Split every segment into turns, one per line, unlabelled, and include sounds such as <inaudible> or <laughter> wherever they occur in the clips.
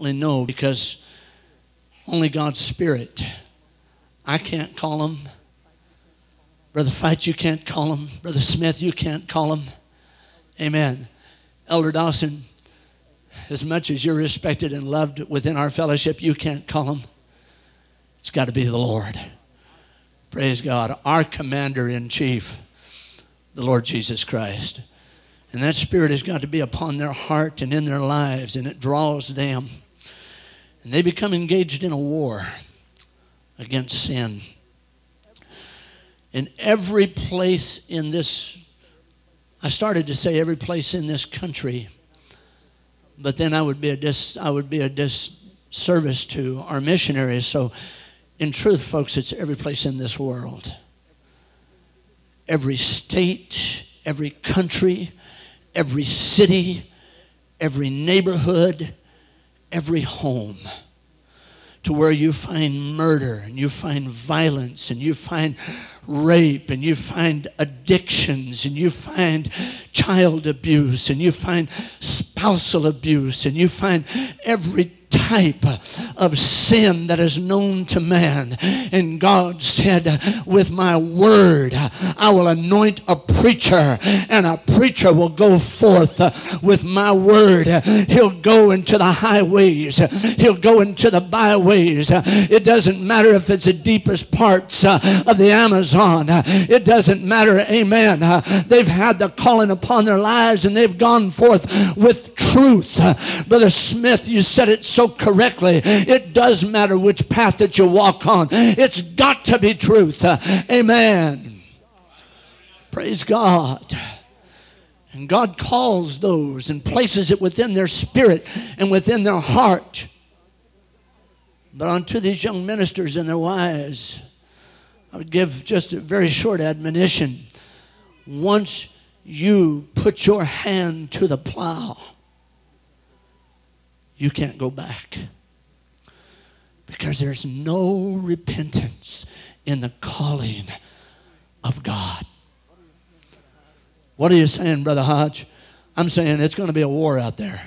know because only God's Spirit. I can't call them. Brother Fight, you can't call them. Brother Smith, you can't call them. Amen. Elder Dawson, as much as you're respected and loved within our fellowship, you can't call them. It's got to be the Lord. Praise God. Our commander in chief, the Lord Jesus Christ. And that spirit has got to be upon their heart and in their lives, and it draws them. And they become engaged in a war against sin. In every place in this, I started to say every place in this country, but then I would be a dis, I would be a disservice to our missionaries. So, in truth, folks, it's every place in this world, every state, every country, every city, every neighborhood, every home to where you find murder and you find violence and you find rape and you find addictions and you find child abuse and you find spousal abuse and you find every type of sin that is known to man. And God said, With my word, I will anoint a preacher, and a preacher will go forth with my word. He'll go into the highways, he'll go into the byways. It doesn't matter if it's the deepest parts of the Amazon, it doesn't matter. Amen. They've had the calling upon their lives and they've gone forth with truth. Brother Smith, you said it so correctly. It does matter which path that you walk on, it's got to be truth. Amen. Praise God. And God calls those and places it within their spirit and within their heart. But unto these young ministers and their wives, I would give just a very short admonition. Once you put your hand to the plow, you can't go back. Because there's no repentance in the calling of God. What are you saying, Brother Hodge? I'm saying it's going to be a war out there.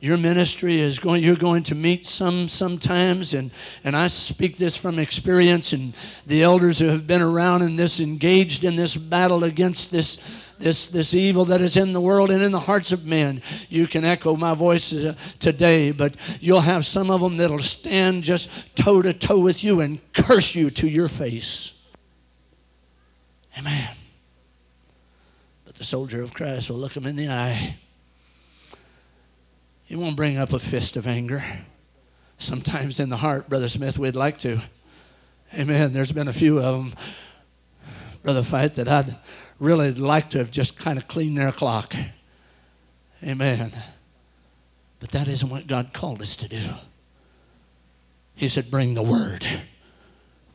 Your ministry is going, you're going to meet some sometimes, and, and I speak this from experience, and the elders who have been around in this, engaged in this battle against this this, this evil that is in the world and in the hearts of men. You can echo my voice uh, today, but you'll have some of them that'll stand just toe to toe with you and curse you to your face. Amen. But the soldier of Christ will look him in the eye. He won't bring up a fist of anger. Sometimes in the heart, Brother Smith, we'd like to. Amen. There's been a few of them, Brother Fight, that I'd really like to have just kind of cleaned their clock. Amen. But that isn't what God called us to do. He said, Bring the word.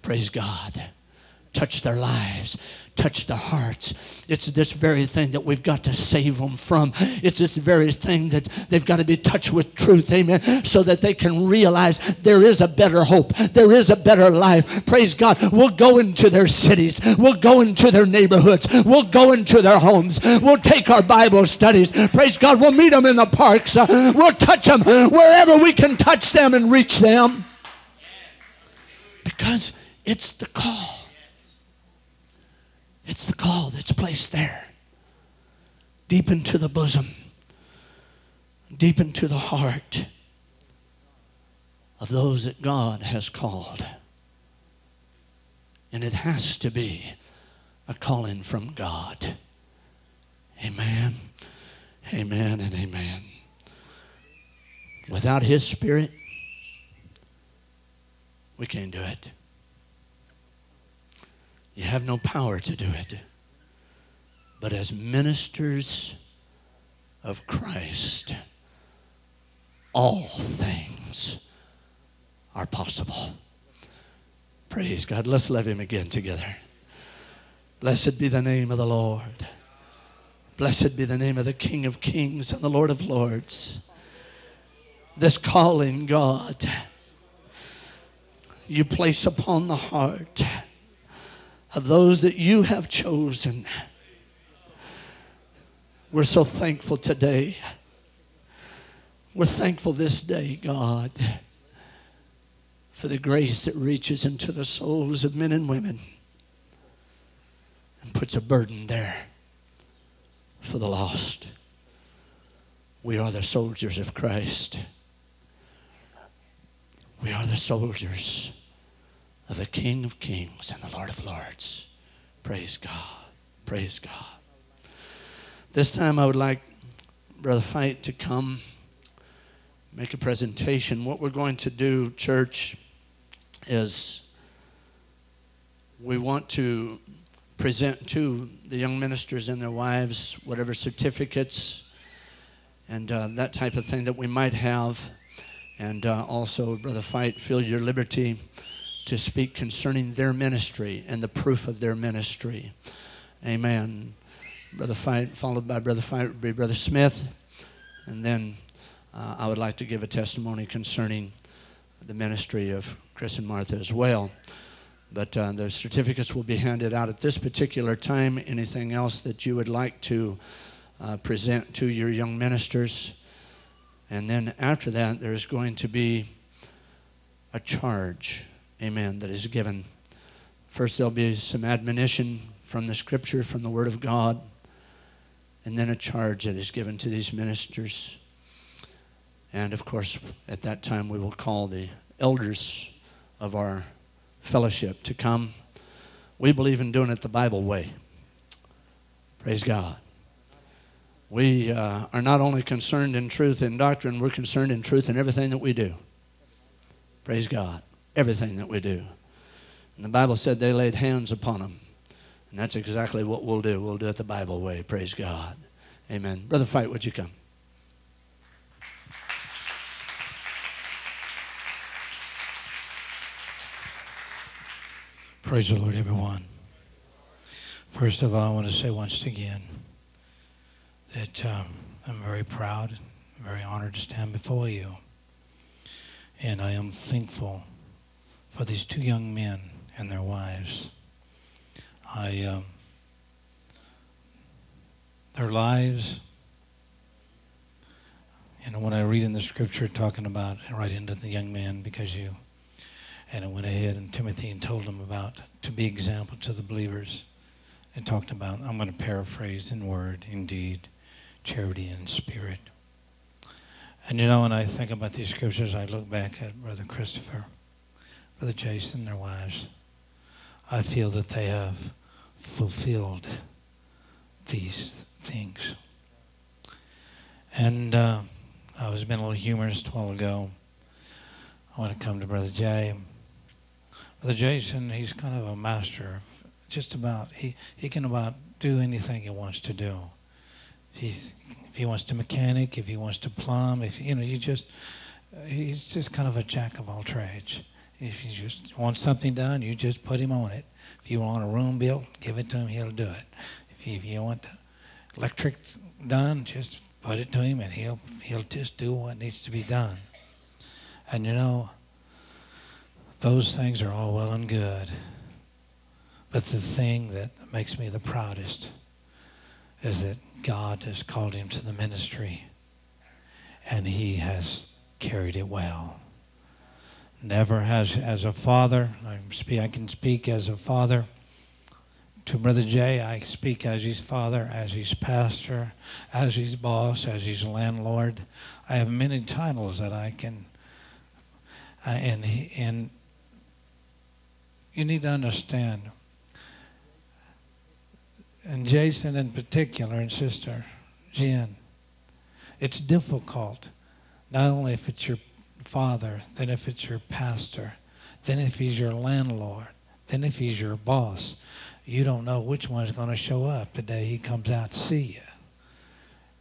Praise God. Touch their lives touch their hearts. It's this very thing that we've got to save them from. It's this very thing that they've got to be touched with truth, amen, so that they can realize there is a better hope. There is a better life. Praise God. We'll go into their cities. We'll go into their neighborhoods. We'll go into their homes. We'll take our Bible studies. Praise God. We'll meet them in the parks. Uh, we'll touch them wherever we can touch them and reach them. Because it's the call. It's the call that's placed there, deep into the bosom, deep into the heart of those that God has called. And it has to be a calling from God. Amen. Amen and amen. Without His Spirit, we can't do it. You have no power to do it. But as ministers of Christ, all things are possible. Praise God. Let's love Him again together. Blessed be the name of the Lord. Blessed be the name of the King of Kings and the Lord of Lords. This calling, God, you place upon the heart of those that you have chosen. We're so thankful today. We're thankful this day, God, for the grace that reaches into the souls of men and women and puts a burden there for the lost. We are the soldiers of Christ. We are the soldiers of the King of Kings and the Lord of Lords. Praise God. Praise God. This time I would like Brother Fight to come make a presentation. What we're going to do, church, is we want to present to the young ministers and their wives whatever certificates and uh, that type of thing that we might have. And uh, also, Brother Fight, feel your liberty to speak concerning their ministry and the proof of their ministry. Amen. Brother Fight, followed by Brother Fight, would be Brother Smith. And then uh, I would like to give a testimony concerning the ministry of Chris and Martha as well. But uh, the certificates will be handed out at this particular time. Anything else that you would like to uh, present to your young ministers? And then after that, there's going to be a charge, amen, that is given. First, there'll be some admonition from the scripture, from the Word of God, and then a charge that is given to these ministers. And of course, at that time, we will call the elders of our fellowship to come. We believe in doing it the Bible way. Praise God. We uh, are not only concerned in truth and doctrine, we're concerned in truth in everything that we do. Praise God. Everything that we do. And the Bible said they laid hands upon them. And that's exactly what we'll do. We'll do it the Bible way. Praise God. Amen. Brother Fight, would you come?
Praise the Lord, everyone. First of all, I want to say once again that um, I'm very proud, very honored to stand before you. And I am thankful for these two young men and their wives. I, um, their lives, you know, when I read in the scripture talking about right into the young man, because you and it went ahead and Timothy and told them about to be example to the believers and talked about, I'm going to paraphrase in word, indeed, charity and spirit. And you know, when I think about these scriptures, I look back at Brother Christopher, Brother Jason, their wives. I feel that they have fulfilled these things. And uh, I was being a little humorous a while ago. I want to come to Brother Jay. Brother Jason, he's kind of a master. Just about he he can about do anything he wants to do. He's if he wants to mechanic, if he wants to plumb, if you know, you just he's just kind of a jack of all trades. If you just want something done, you just put him on it. If you want a room built, give it to him, he'll do it. If you, if you want electric done, just put it to him, and he'll he'll just do what needs to be done. And you know, those things are all well and good. But the thing that makes me the proudest is that God has called him to the ministry and he has carried it well. Never has, as a father, I can speak as a father to Brother Jay. I speak as his father, as his pastor, as his boss, as his landlord. I have many titles that I can, uh, and, and you need to understand, and Jason in particular, and Sister Jen, it's difficult, not only if it's your father, then if it's your pastor, then if he's your landlord, then if he's your boss. You don't know which one's going to show up the day he comes out to see you.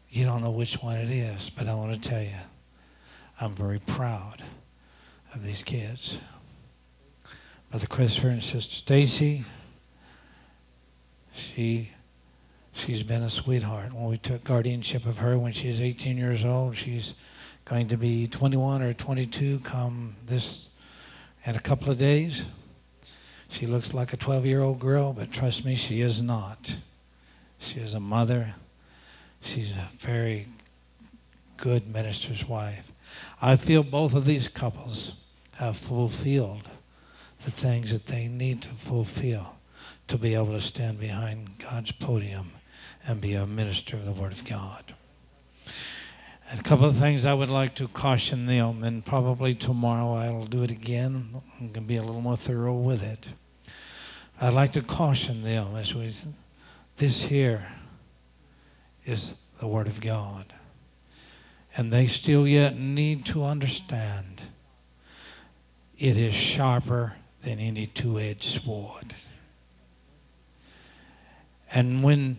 You don't know which one it is, but I want to tell you, I'm very proud of these kids. Brother Christopher and Sister Stacy. She she's been a sweetheart. When we took guardianship of her when she was 18 years old, she's going to be 21 or 22 come this in a couple of days. She looks like a 12 year old girl, but trust me, she is not. She is a mother. She's a very good minister's wife. I feel both of these couples have fulfilled the things that they need to fulfill to be able to stand behind God's podium and be a minister of the Word of God. A couple of things I would like to caution them, and probably tomorrow I'll do it again. I'm going to be a little more thorough with it. I'd like to caution them as we, this here is the Word of God. And they still yet need to understand it is sharper than any two edged sword. And when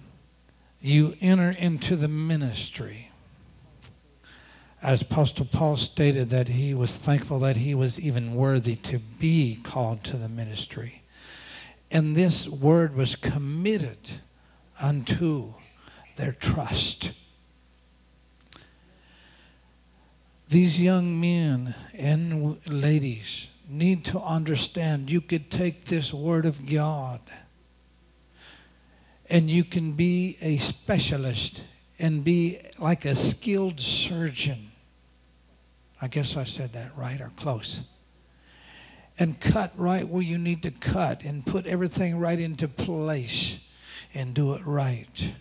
you enter into the ministry, as Apostle Paul stated that he was thankful that he was even worthy to be called to the ministry. And this word was committed unto their trust. These young men and ladies need to understand you could take this word of God and you can be a specialist and be like a skilled surgeon. I guess I said that right or close. And cut right where you need to cut and put everything right into place and do it right.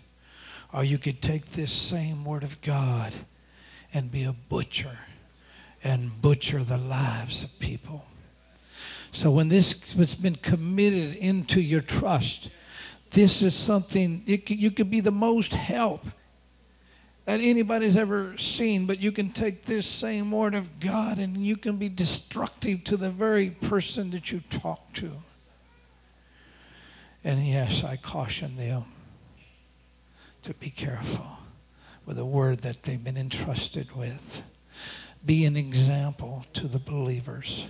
Or you could take this same Word of God and be a butcher and butcher the lives of people. So when this has been committed into your trust, this is something, it, you could be the most help that anybody's ever seen, but you can take this same word of God and you can be destructive to the very person that you talk to. And yes, I caution them to be careful with the word that they've been entrusted with. Be an example to the believers.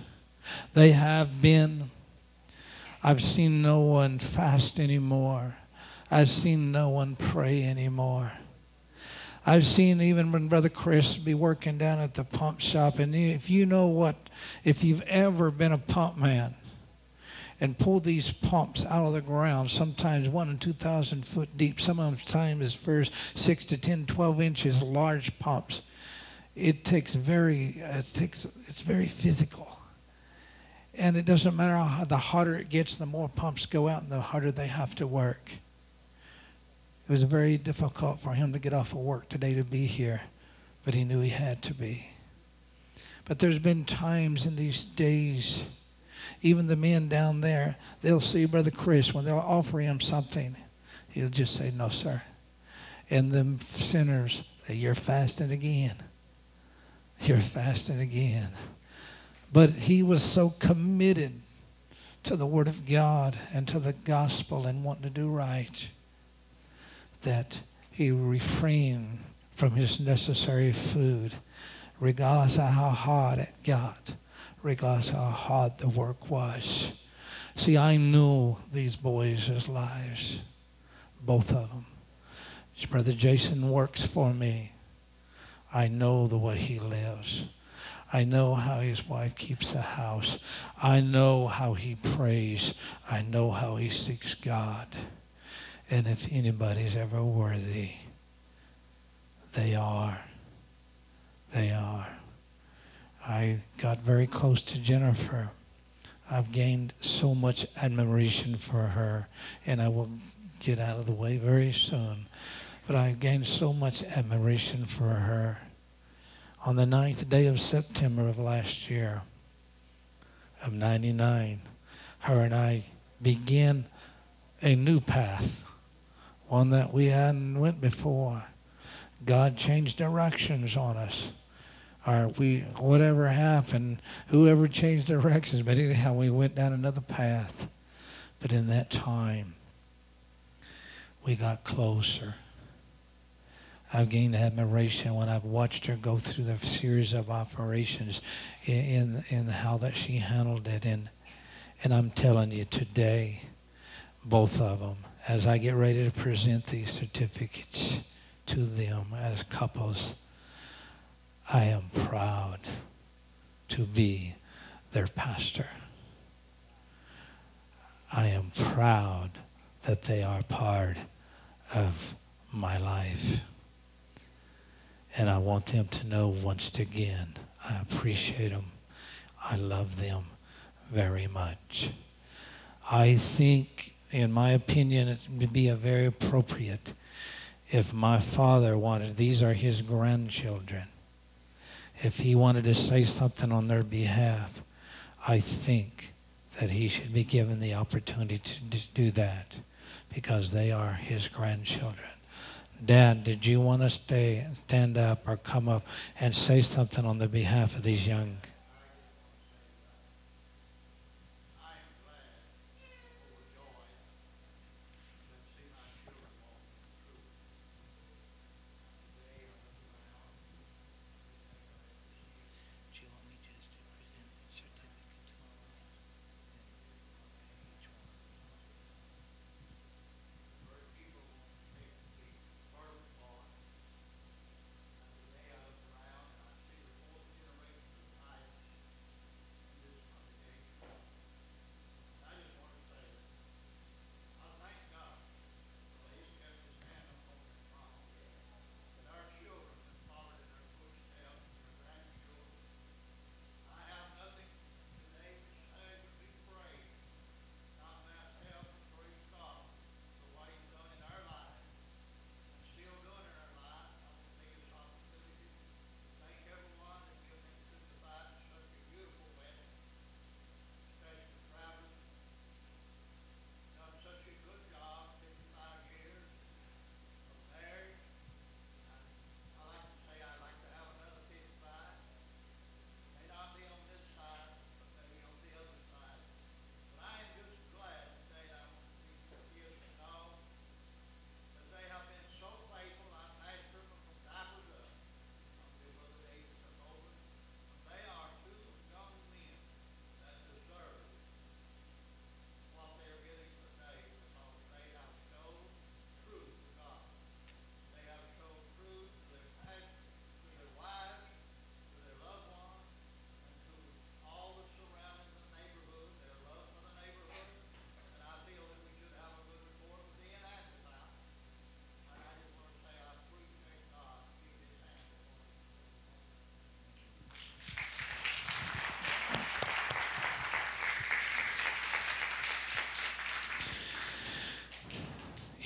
They have been. I've seen no one fast anymore. I've seen no one pray anymore. I've seen even when Brother Chris be working down at the pump shop, and if you know what, if you've ever been a pump man and pulled these pumps out of the ground, sometimes one and two thousand foot deep, sometimes as far as six to 10, 12 inches, large pumps, it takes very, it takes, it's very physical. And it doesn't matter how the hotter it gets, the more pumps go out and the harder they have to work. It was very difficult for him to get off of work today to be here, but he knew he had to be. But there's been times in these days, even the men down there, they'll see Brother Chris when they'll offer him something. He'll just say, No, sir. And them sinners, you're fasting again. You're fasting again. But he was so committed to the Word of God and to the gospel and wanting to do right that he refrained from his necessary food, regardless of how hard it got, regardless of how hard the work was. See, I knew these boys' lives, both of them. Brother Jason works for me. I know the way he lives. I know how his wife keeps the house. I know how he prays. I know how he seeks God. And if anybody's ever worthy, they are. They are. I got very close to Jennifer. I've gained so much admiration for her, and I will get out of the way very soon. But I've gained so much admiration for her on the ninth day of September of last year of 99, her and I began a new path, one that we hadn't went before. God changed directions on us. Or we, whatever happened, whoever changed directions, but anyhow, we went down another path. But in that time, we got closer. I've gained admiration when I've watched her go through the series of operations in, in, in how that she handled it. And, and I'm telling you today, both of them, as I get ready to present these certificates to them as couples, I am proud to be their pastor. I am proud that they are part of my life. And I want them to know once again, I appreciate them. I love them very much. I think, in my opinion, it would be a very appropriate if my father wanted, these are his grandchildren, if he wanted to say something on their behalf, I think that he should be given the opportunity to do that because they are his grandchildren. Dad, did you want to stay, stand up or come up and say something on the behalf of these young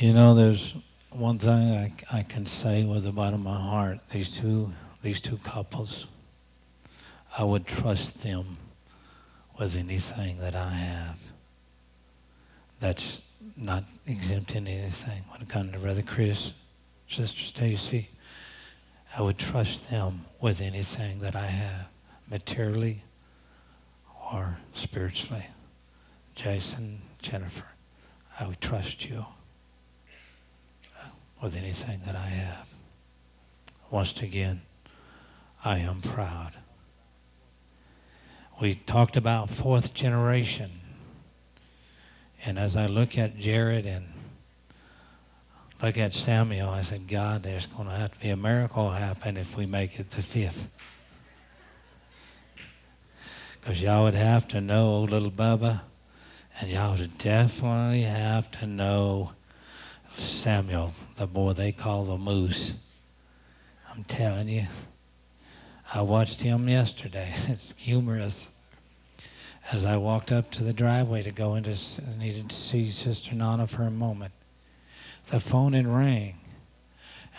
You know, there's one thing I, I can say with the bottom of my heart. These two, these two couples, I would trust them with anything that I have. That's not exempting anything. When it comes to Brother Chris, Sister Stacy, I would trust them with anything that I have, materially or spiritually. Jason, Jennifer, I would trust you with anything that I have. Once again, I am proud. We talked about fourth generation. And as I look at Jared and look at Samuel, I said, God, there's going to have to be a miracle happen if we make it the fifth. Because y'all would have to know little Bubba, and y'all would definitely have to know Samuel, the boy they call the moose. I'm telling you, I watched him yesterday. <laughs> It's humorous. As I walked up to the driveway to go into, needed to see Sister Nana for a moment, the phone had rang,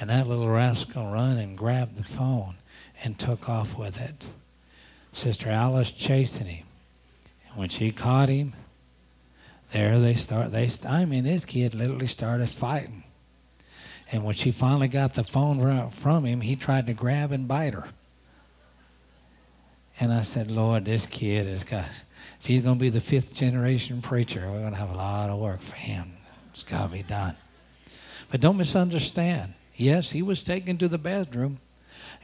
and that little rascal run and grabbed the phone and took off with it. Sister Alice chasing him. And when she caught him, there they start. They, I mean, this kid literally started fighting. And when she finally got the phone from him, he tried to grab and bite her. And I said, Lord, this kid has got, if he's going to be the fifth generation preacher, we're going to have a lot of work for him. It's got to be done. But don't misunderstand. Yes, he was taken to the bathroom.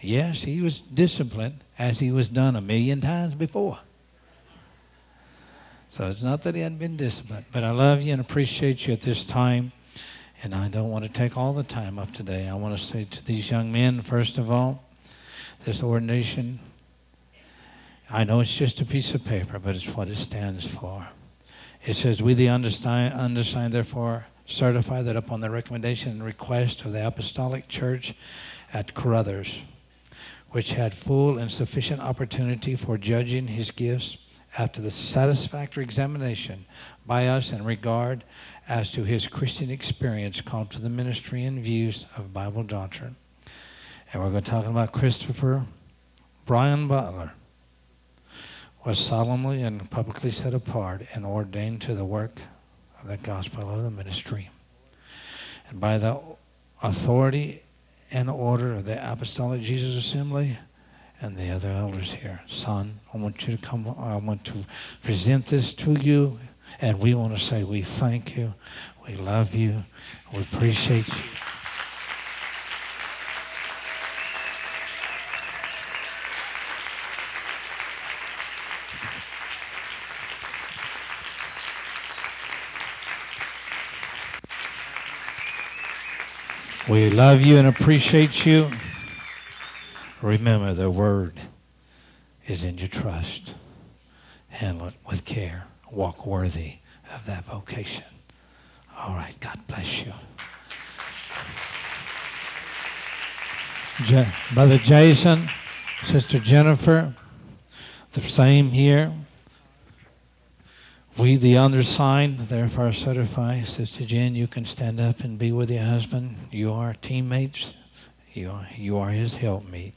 Yes, he was disciplined as he was done a million times before. So it's not that he hadn't been disciplined, but I love you and appreciate you at this time. And I don't want to take all the time up today. I want to say to these young men, first of all, this ordination, I know it's just a piece of paper, but it's what it stands for. It says, We, the undersigned, undersigned therefore, certify that upon the recommendation and request of the Apostolic Church at Caruthers, which had full and sufficient opportunity for judging his gifts after the satisfactory examination by us in regard as to his Christian experience called to the ministry and views of Bible doctrine. And we're going to talk about Christopher Brian Butler was solemnly and publicly set apart and ordained to the work of the gospel of the ministry. And by the authority and order of the Apostolic Jesus Assembly and the other elders here, son, I want you to come, I want to present this to you, and we want to say we thank you, we love you, we appreciate you. We love you and appreciate you. Remember, the word is in your trust. Handle it with care. Walk worthy of that vocation. All right. God bless you. Brother Jason, Sister Jennifer, the same here. We, the undersigned, therefore certify, Sister Jen, you can stand up and be with your husband. You are teammates. You are, you are his helpmeet.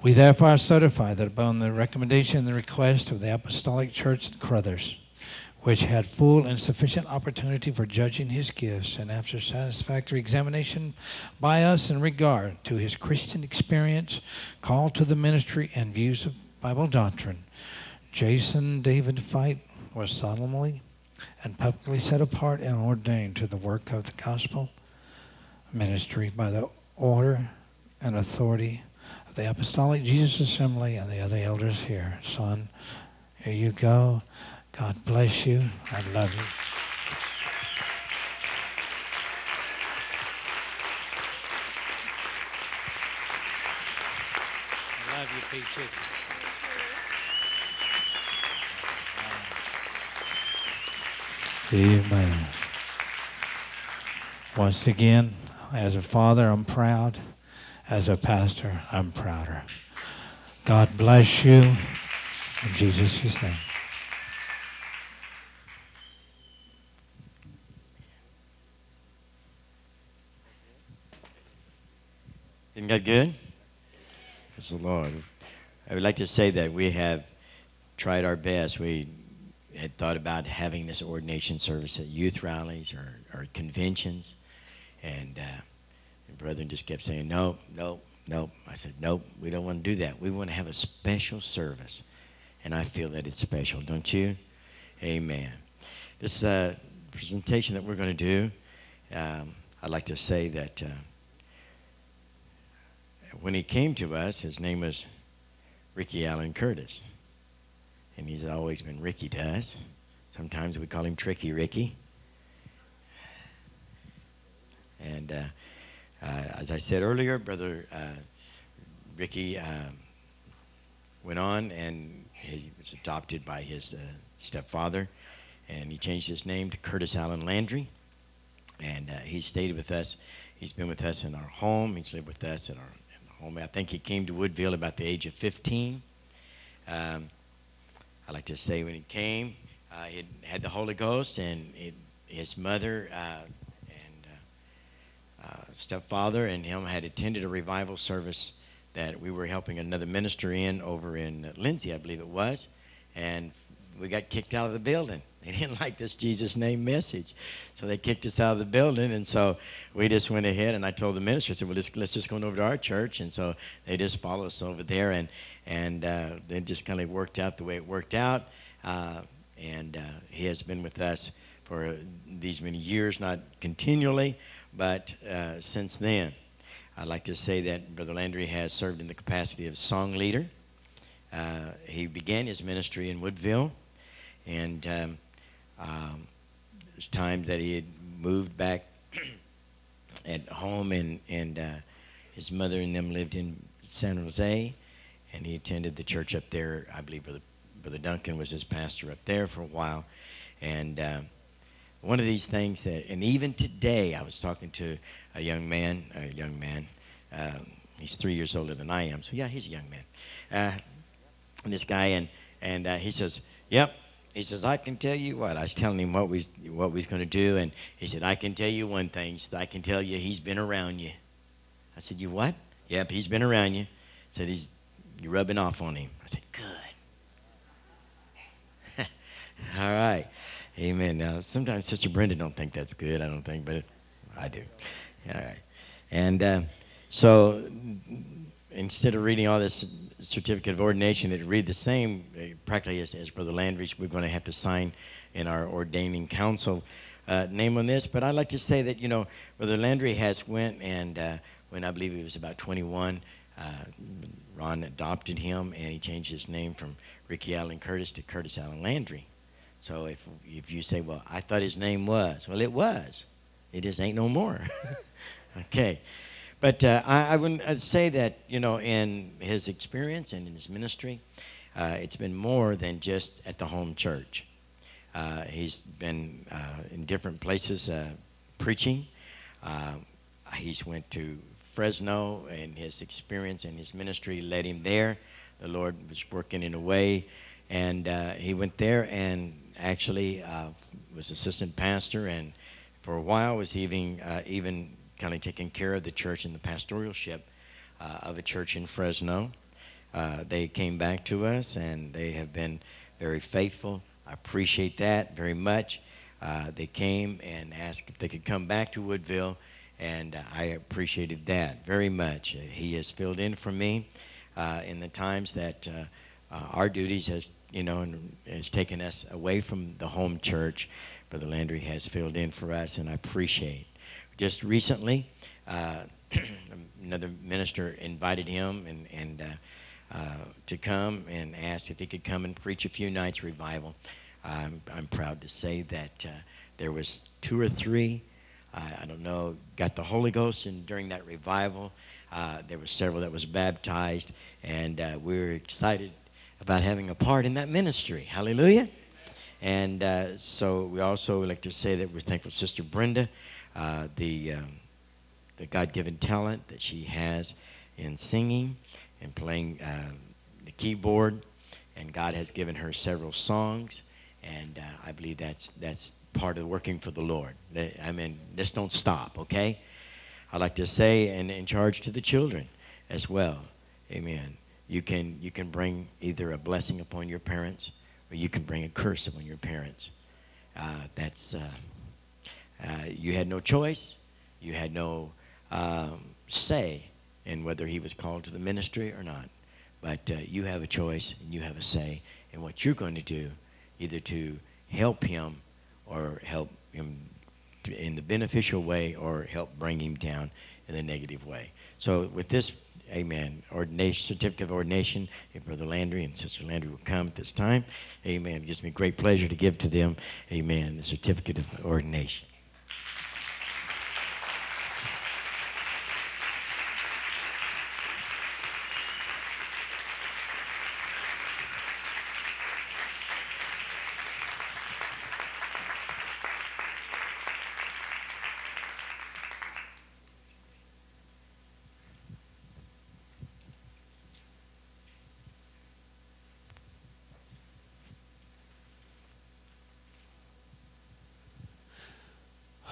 We therefore certify that upon the recommendation and the request of the Apostolic Church at Crothers, which had full and sufficient opportunity for judging his gifts, and after satisfactory examination by us in regard to his Christian experience, called to the ministry and views of Bible doctrine, Jason David Fight was solemnly and publicly set apart and ordained to the work of the gospel ministry by the order and authority of the Apostolic Jesus Assembly and the other elders here. Son, here you go. God bless you. I love you. I love you, Peaches. Amen. Once again, as a father, I'm proud. As a pastor, I'm prouder. God bless you. In Jesus' name.
Isn't that good? Praise the Lord. I would like to say that we have tried our best. We had thought about having this ordination service at youth rallies or, or conventions, and uh, the brethren just kept saying, "No, no, no." I said, "Nope, we don't want to do that. We want to have a special service," and I feel that it's special, don't you? Amen. This uh, presentation that we're going to do, um, I'd like to say that. Uh, when he came to us, his name was Ricky Allen Curtis. And he's always been Ricky to us. Sometimes we call him Tricky Ricky. And uh, uh, as I said earlier, Brother uh, Ricky uh, went on and he was adopted by his uh, stepfather. And he changed his name to Curtis Allen Landry. And uh, he stayed with us. He's been with us in our home. He's lived with us in our home. I think he came to Woodville about the age of 15. Um, I like to say when he came, uh, he had the Holy Ghost, and it, his mother uh, stepfather and him had attended a revival service that we were helping another minister in over in Lindsay, I believe it was, and we got kicked out of the building. <laughs> They didn't like this Jesus name message. So they kicked us out of the building. And so we just went ahead and I told the minister, I said, well, let's, let's just go over to our church. And so they just followed us over there. And, and uh, then just kind of worked out the way it worked out. Uh, and uh, he has been with us for these many years, not continually, but uh, since then. I'd like to say that Brother Landry has served in the capacity of song leader. Uh, he began his ministry in Woodville. And um, um, there's times that he had moved back <clears throat> at home, and and uh, his mother and them lived in San Jose, and he attended the church up there. I believe Brother, Brother Duncan was his pastor up there for a while, and uh, one of these things that, and even today, I was talking to a young man, a young man, Uh, he's three years older than I am, so yeah, he's a young man. Uh, and this guy, and and uh, he says, "Yep." He says, "I can tell you what." I was telling him what we what we was going to do, and he said, "I can tell you one thing." He said, "I can tell you he's been around you." I said, "You what?" Yep, he's been around you. Said he's you're rubbing off on him. I said, "Good." <laughs> All right, Amen. Now, sometimes Sister Brenda don't think that's good. I don't think, but I do. All right, and uh, so instead of reading all this certificate of ordination, it read the same uh, practically as, as Brother Landry's. We're going to have to sign in our ordaining council uh, name on this. But I'd like to say that you know Brother Landry has went and uh, when I believe he was about 21, uh, Ron adopted him and he changed his name from Ricky Allen Curtis to Curtis Allen Landry. So if if you say, well, I thought his name was, well, it was. It just ain't no more. <laughs> okay. But uh, I, I would say that, you know, in his experience and in his ministry, uh, it's been more than just at the home church. Uh, he's been uh, in different places uh, preaching. Uh, he's went to Fresno, and his experience and his ministry led him there. The Lord was working in a way, and he went there and actually was assistant pastor and for a while was even uh, even kind of taking care of the church and the pastoralship uh, of a church in Fresno. Uh, they came back to us and they have been very faithful. I appreciate that very much. Uh, they came and asked if they could come back to Woodville, and uh, I appreciated that very much. He has filled in for me uh, in the times that our duties has you know and has taken us away from the home church Brother Landry has filled in for us, and I appreciate. Just recently, uh, <clears throat> another minister invited him and, and uh, uh, to come and asked if he could come and preach a few nights revival. I'm, I'm proud to say that uh, there was two or three. I don't know, got the Holy Ghost, and during that revival, uh, there were several that was baptized, and uh, we were excited about having a part in that ministry. Hallelujah. And uh, so we also like to say that we're thankful Sister Brenda, uh, the, um, the God given talent that she has in singing and playing uh, the keyboard. And God has given her several songs. And uh, I believe that's, that's part of working for the Lord. I mean, just don't stop, okay? I like to say, and in charge to the children as well. Amen. You can, you can bring either a blessing upon your parents or you can bring a curse upon your parents. Uh, that's uh, uh, you had no choice. You had no um, say in whether he was called to the ministry or not. But uh, you have a choice and you have a say in what you're going to do, either to help him or help him in the beneficial way or help bring him down in the negative way. So with this Amen. Ordination, certificate of ordination. If Brother Landry and Sister Landry will come at this time. Amen. It gives me great pleasure to give to them, amen, the certificate of ordination.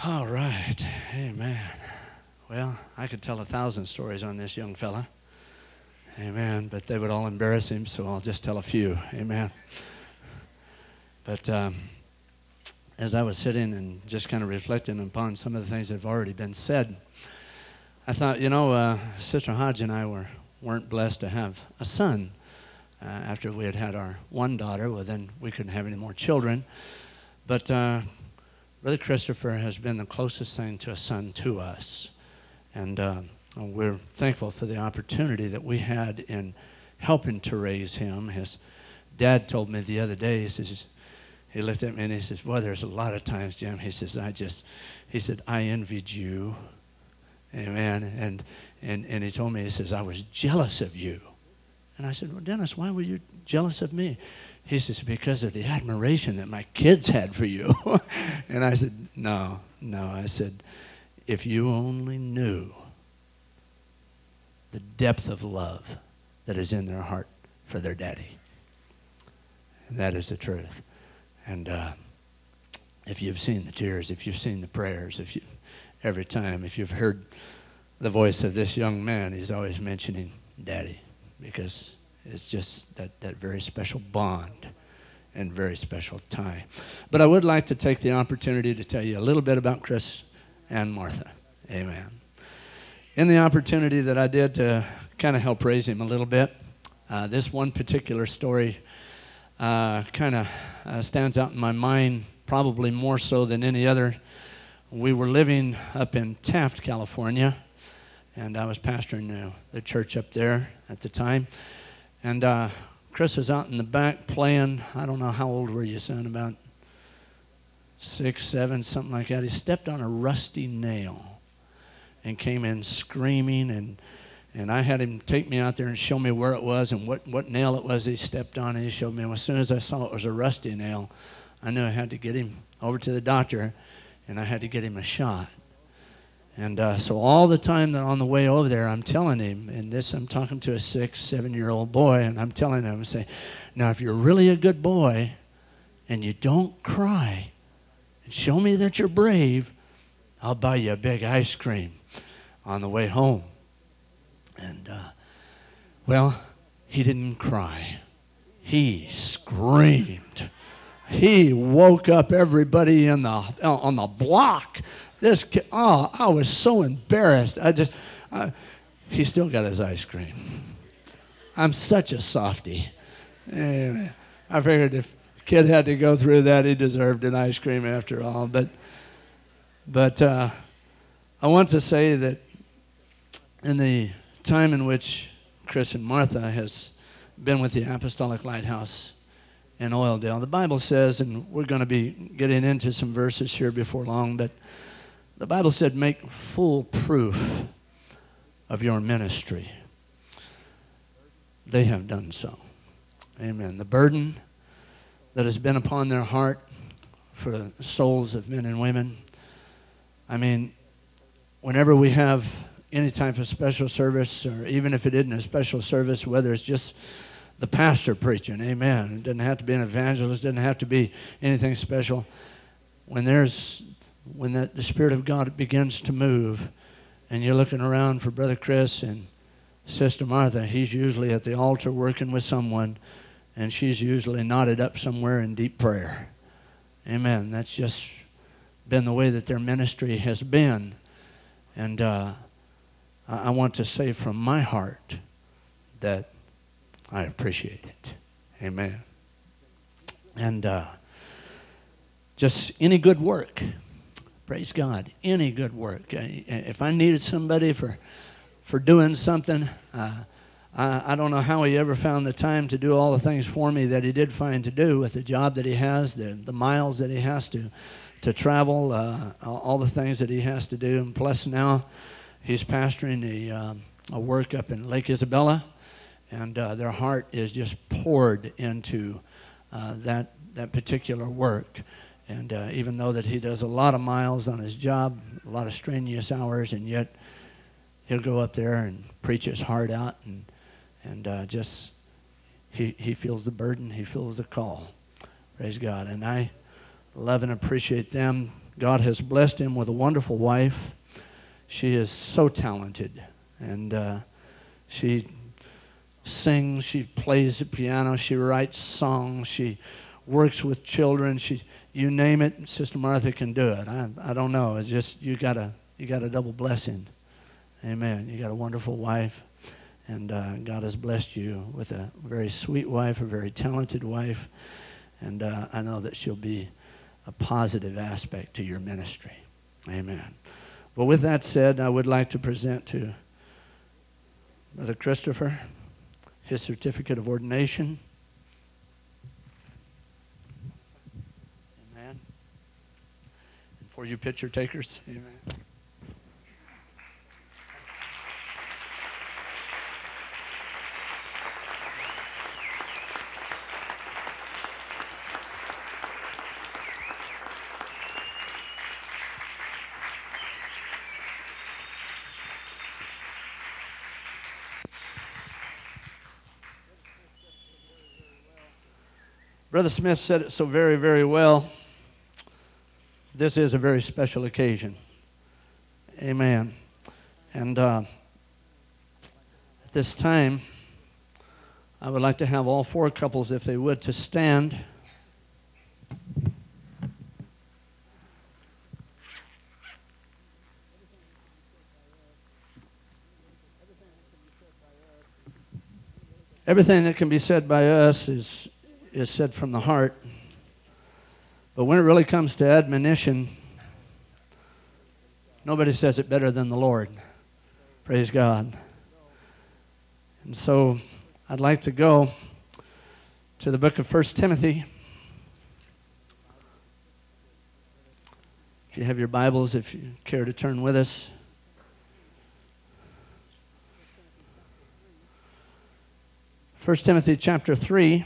All right. Amen. Well, I could tell a thousand stories on this young fella. Amen. But they would all embarrass him, so I'll just tell a few. Amen. But um, as I was sitting and just kind of reflecting upon some of the things that have already been said, I thought, you know, uh, Sister Hodge and I were, weren't blessed to have a son. Uh, after we had had our one daughter, well, then we couldn't have any more children. But uh, Brother Christopher has been the closest thing to a son to us. And uh, we're thankful for the opportunity that we had in helping to raise him. His dad told me the other day, he says, he looked at me and he says, Boy, there's a lot of times, Jim. He says, I just, he said, I envied you. Amen. And, and, and he told me, he says, I was jealous of you. And I said, Well, Dennis, why were you jealous of me? He says, Because of the admiration that my kids had for you. <laughs> and I said, No, no. I said, If you only knew the depth of love that is in their heart for their daddy. And that is the truth. And uh, if you've seen the tears, if you've seen the prayers, if you, every time, if you've heard the voice of this young man, he's always mentioning daddy because it's just that, that very special bond and very special tie. But I would like to take the opportunity to tell you a little bit about Chris and Martha. Amen. In the opportunity that I did to kind of help raise him a little bit, uh, this one particular story uh, kind of uh, stands out in my mind, probably more so than any other. We were living up in Taft, California, and I was pastoring the, the church up there at the time. And uh, Chris was out in the back playing. I don't know how old were you, son? About six, seven, something like that. He stepped on a rusty nail and came in screaming and and I had him take me out there and show me where it was and what, what nail it was he stepped on. And he showed me. And as soon as I saw it was a rusty nail, I knew I had to get him over to the doctor and I had to get him a shot. And uh, so all the time that on the way over there, I'm telling him, and this I'm talking to a six, seven year old boy, and I'm telling him, I say, now if you're really a good boy and you don't cry and show me that you're brave, I'll buy you a big ice cream on the way home. And, uh, well, he didn't cry. He screamed. He woke up everybody in the, on the block this kid, oh, I was so embarrassed. I just, I, he still got his ice cream. I'm such a softy. I figured if kid had to go through that, he deserved an ice cream after all. But, but uh, I want to say that in the time in which Chris and Martha has been with the Apostolic Lighthouse in Oildale, the Bible says, and we're going to be getting into some verses here before long, but the Bible said, make full proof of your ministry. They have done so. Amen. The burden that has been upon their heart for the souls of men and women. I mean, whenever we have any type of special service, or even if it isn't a special service, whether it's just the pastor preaching, amen. It doesn't have to be an evangelist, doesn't have to be anything special. When there's when that, the Spirit of God begins to move and you're looking around for Brother Chris and Sister Martha, he's usually at the altar working with someone, and she's usually knotted up somewhere in deep prayer. Amen. That's just been the way that their ministry has been. And uh, I want to say from my heart that I appreciate it. Amen. And uh, just any good work Praise God. Any good work. If I needed somebody for, for doing something, uh, I, I don't know how he ever found the time to do all the things for me that he did find to do with the job that he has, the, the miles that he has to, to travel, uh, all the things that he has to do. And plus, now he's pastoring a, um, a work up in Lake Isabella, and uh, their heart is just poured into uh, that, that particular work. And uh, even though that he does a lot of miles on his job, a lot of strenuous hours, and yet he'll go up there and preach his heart out, and and uh, just he he feels the burden, he feels the call. Praise God. And I love and appreciate them. God has blessed him with a wonderful wife. She is so talented, and uh, she sings, she plays the piano, she writes songs, she works with children. She you name it, Sister Martha can do it. I, I don't know. It's just you got a you got a double blessing. Amen. You got a wonderful wife, and uh, God has blessed you with a very sweet wife, a very talented wife, and uh, I know that she'll be a positive aspect to your ministry. Amen. Well, with that said, I would like to present to Brother Christopher his certificate of ordination. for you picture takers. Amen. Brother Smith said it so very, very well. This is a very special occasion. Amen. And uh, at this time, I would like to have all four couples, if they would, to stand. Everything that can be said by us is, is said from the heart. But when it really comes to admonition, nobody says it better than the Lord. Praise God. And so I'd like to go to the book of 1 Timothy. If you have your Bibles, if you care to turn with us. 1 Timothy chapter 3.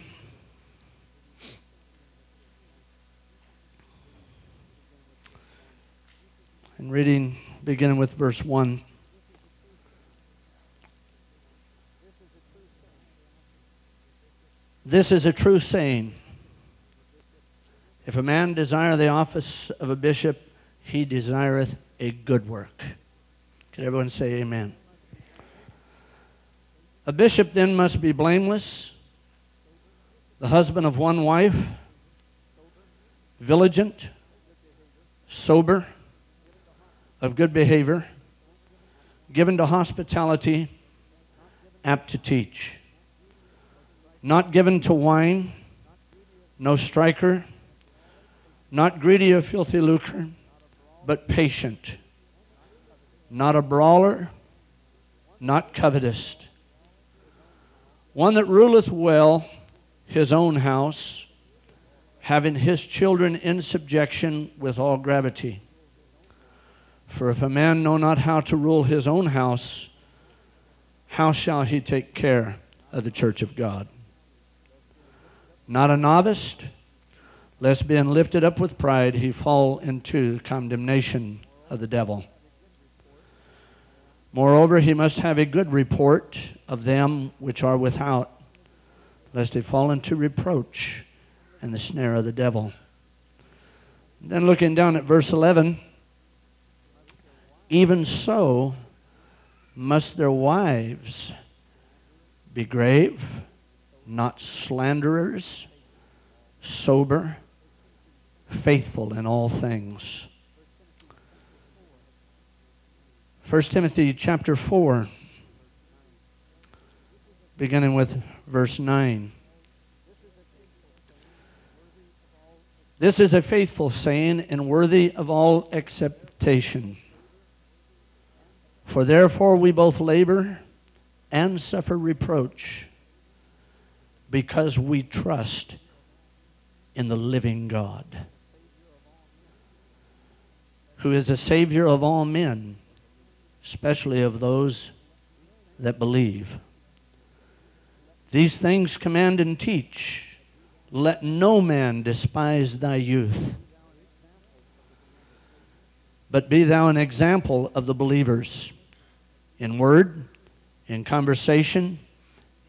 Reading beginning with verse 1. This is a true saying. If a man desire the office of a bishop, he desireth a good work. Can everyone say amen? A bishop then must be blameless, the husband of one wife, vigilant, sober, of good behavior, given to hospitality, apt to teach, not given to wine, no striker, not greedy of filthy lucre, but patient, not a brawler, not covetous. One that ruleth well his own house, having his children in subjection with all gravity. For if a man know not how to rule his own house, how shall he take care of the church of God? Not a novice, lest being lifted up with pride he fall into condemnation of the devil. Moreover, he must have a good report of them which are without, lest they fall into reproach and the snare of the devil. Then looking down at verse 11, even so must their wives be grave, not slanderers, sober, faithful in all things. 1 Timothy chapter 4, beginning with verse 9. This is a faithful saying and worthy of all acceptation. For therefore we both labor and suffer reproach because we trust in the living God, who is a Savior of all men especially of those that believe. These things command and teach. Let no man despise thy youth. But be thou an example of the believers in word, in conversation,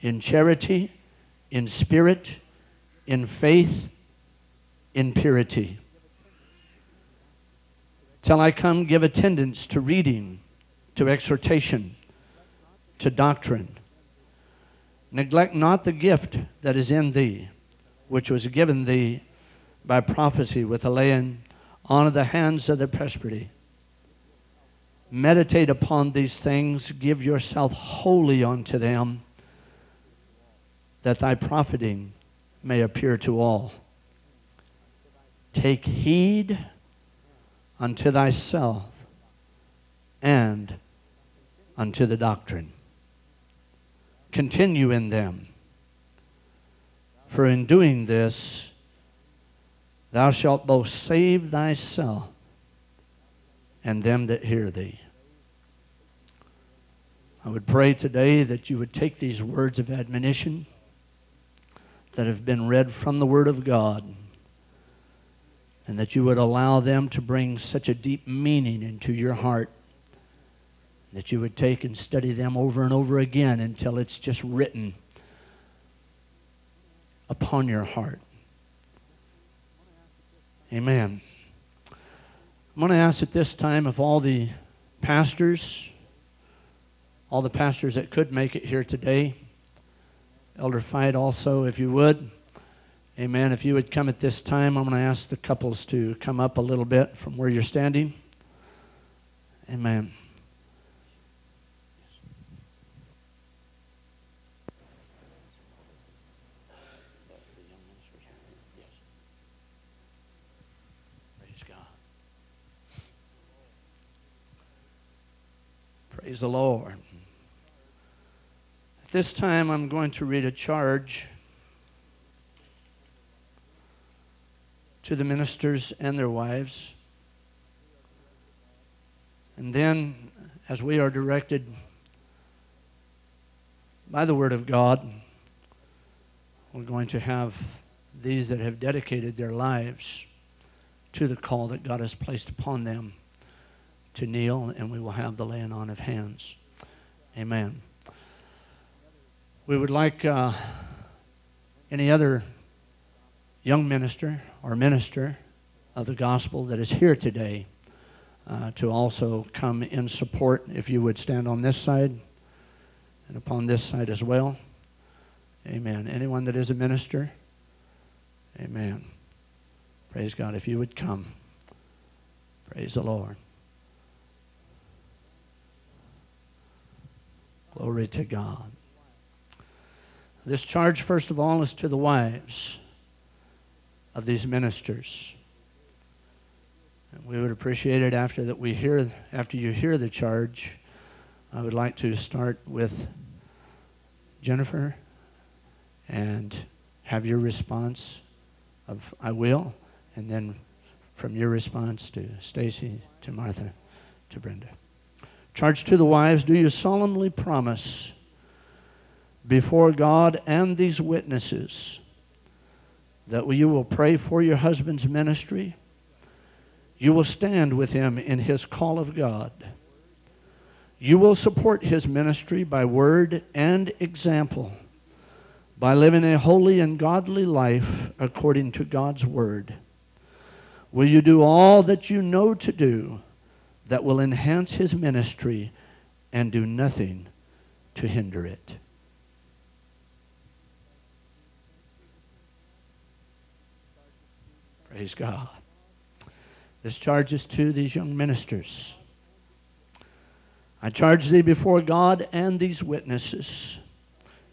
in charity, in spirit, in faith, in purity. Till I come, give attendance to reading to exhortation, to doctrine. Neglect not the gift that is in thee, which was given thee by prophecy with the laying on of the hands of the presbytery. Meditate upon these things, give yourself wholly unto them, that thy profiting may appear to all. Take heed unto thyself and unto the doctrine. Continue in them. For in doing this, thou shalt both save thyself and them that hear thee. I would pray today that you would take these words of admonition that have been read from the Word of God and that you would allow them to bring such a deep meaning into your heart that you would take and study them over and over again until it's just written upon your heart. Amen. I'm going to ask at this time if all the pastors, all the pastors that could make it here today, Elder Fight also, if you would. Amen. If you would come at this time, I'm going to ask the couples to come up a little bit from where you're standing. Amen. Praise God. Praise the Lord. At this time, I'm going to read a charge to the ministers and their wives. And then, as we are directed by the Word of God, we're going to have these that have dedicated their lives to the call that God has placed upon them to kneel, and we will have the laying on of hands. Amen. We would like uh, any other young minister or minister of the gospel that is here today uh, to also come in support. If you would stand on this side and upon this side as well. Amen. Anyone that is a minister? Amen. Praise God. If you would come, praise the Lord. Glory to God. This charge, first of all, is to the wives of these ministers. And we would appreciate it after that we hear after you hear the charge. I would like to start with Jennifer and have your response of I will, and then from your response to Stacy, to Martha, to Brenda. Charge to the wives, do you solemnly promise before God and these witnesses that you will pray for your husband's ministry? You will stand with him in his call of God. You will support his ministry by word and example, by living a holy and godly life according to God's word. Will you do all that you know to do that will enhance his ministry and do nothing to hinder it? Praise God. This charge is to these young ministers. I charge thee before God and these witnesses.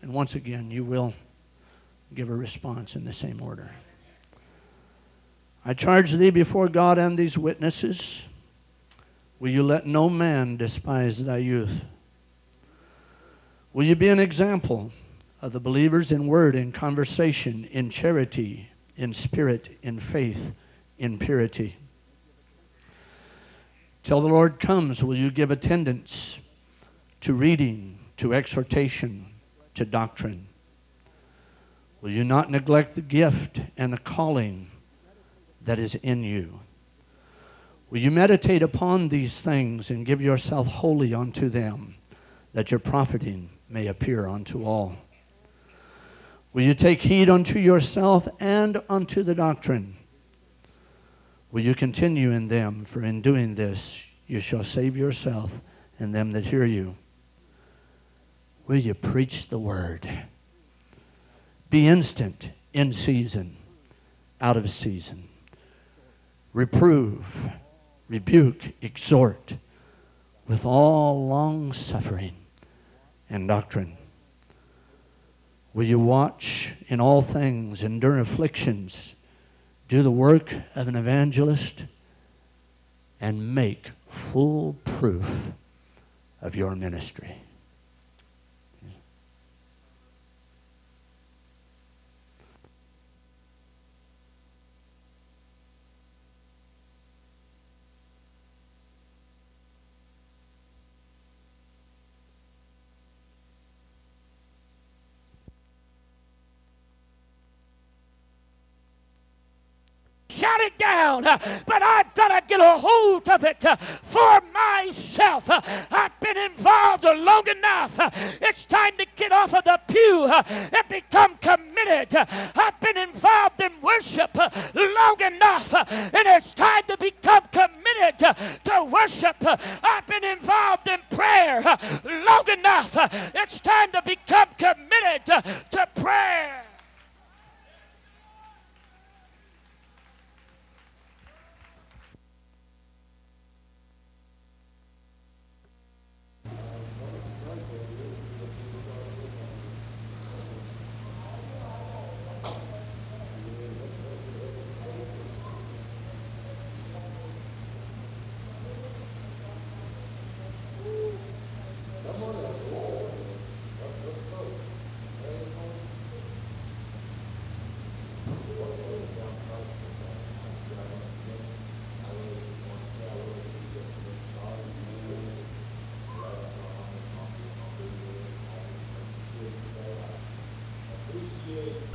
And once again, you will give a response in the same order. I charge thee before God and these witnesses. Will you let no man despise thy youth? Will you be an example of the believers in word, in conversation, in charity, in spirit, in faith, in purity? Till the Lord comes, will you give attendance to reading, to exhortation, to doctrine? Will you not neglect the gift and the calling that is in you? Will you meditate upon these things and give yourself wholly unto them, that your profiting may appear unto all? Will you take heed unto yourself and unto the doctrine? Will you continue in them? For in doing this, you shall save yourself and them that hear you. Will you preach the word? Be instant in season, out of season. Reprove, rebuke, exhort with all long suffering and doctrine. Will you watch in all things, endure afflictions? do the work of an evangelist, and make full proof of your ministry.
Shut it down, uh, but I've got to get a hold of it uh, for myself. Uh, I've been involved long enough. It's time to get off of the pew and become committed. I've been involved in worship long enough, and it's time to become committed to worship. I've been involved in prayer long enough. It's time to become committed to prayer.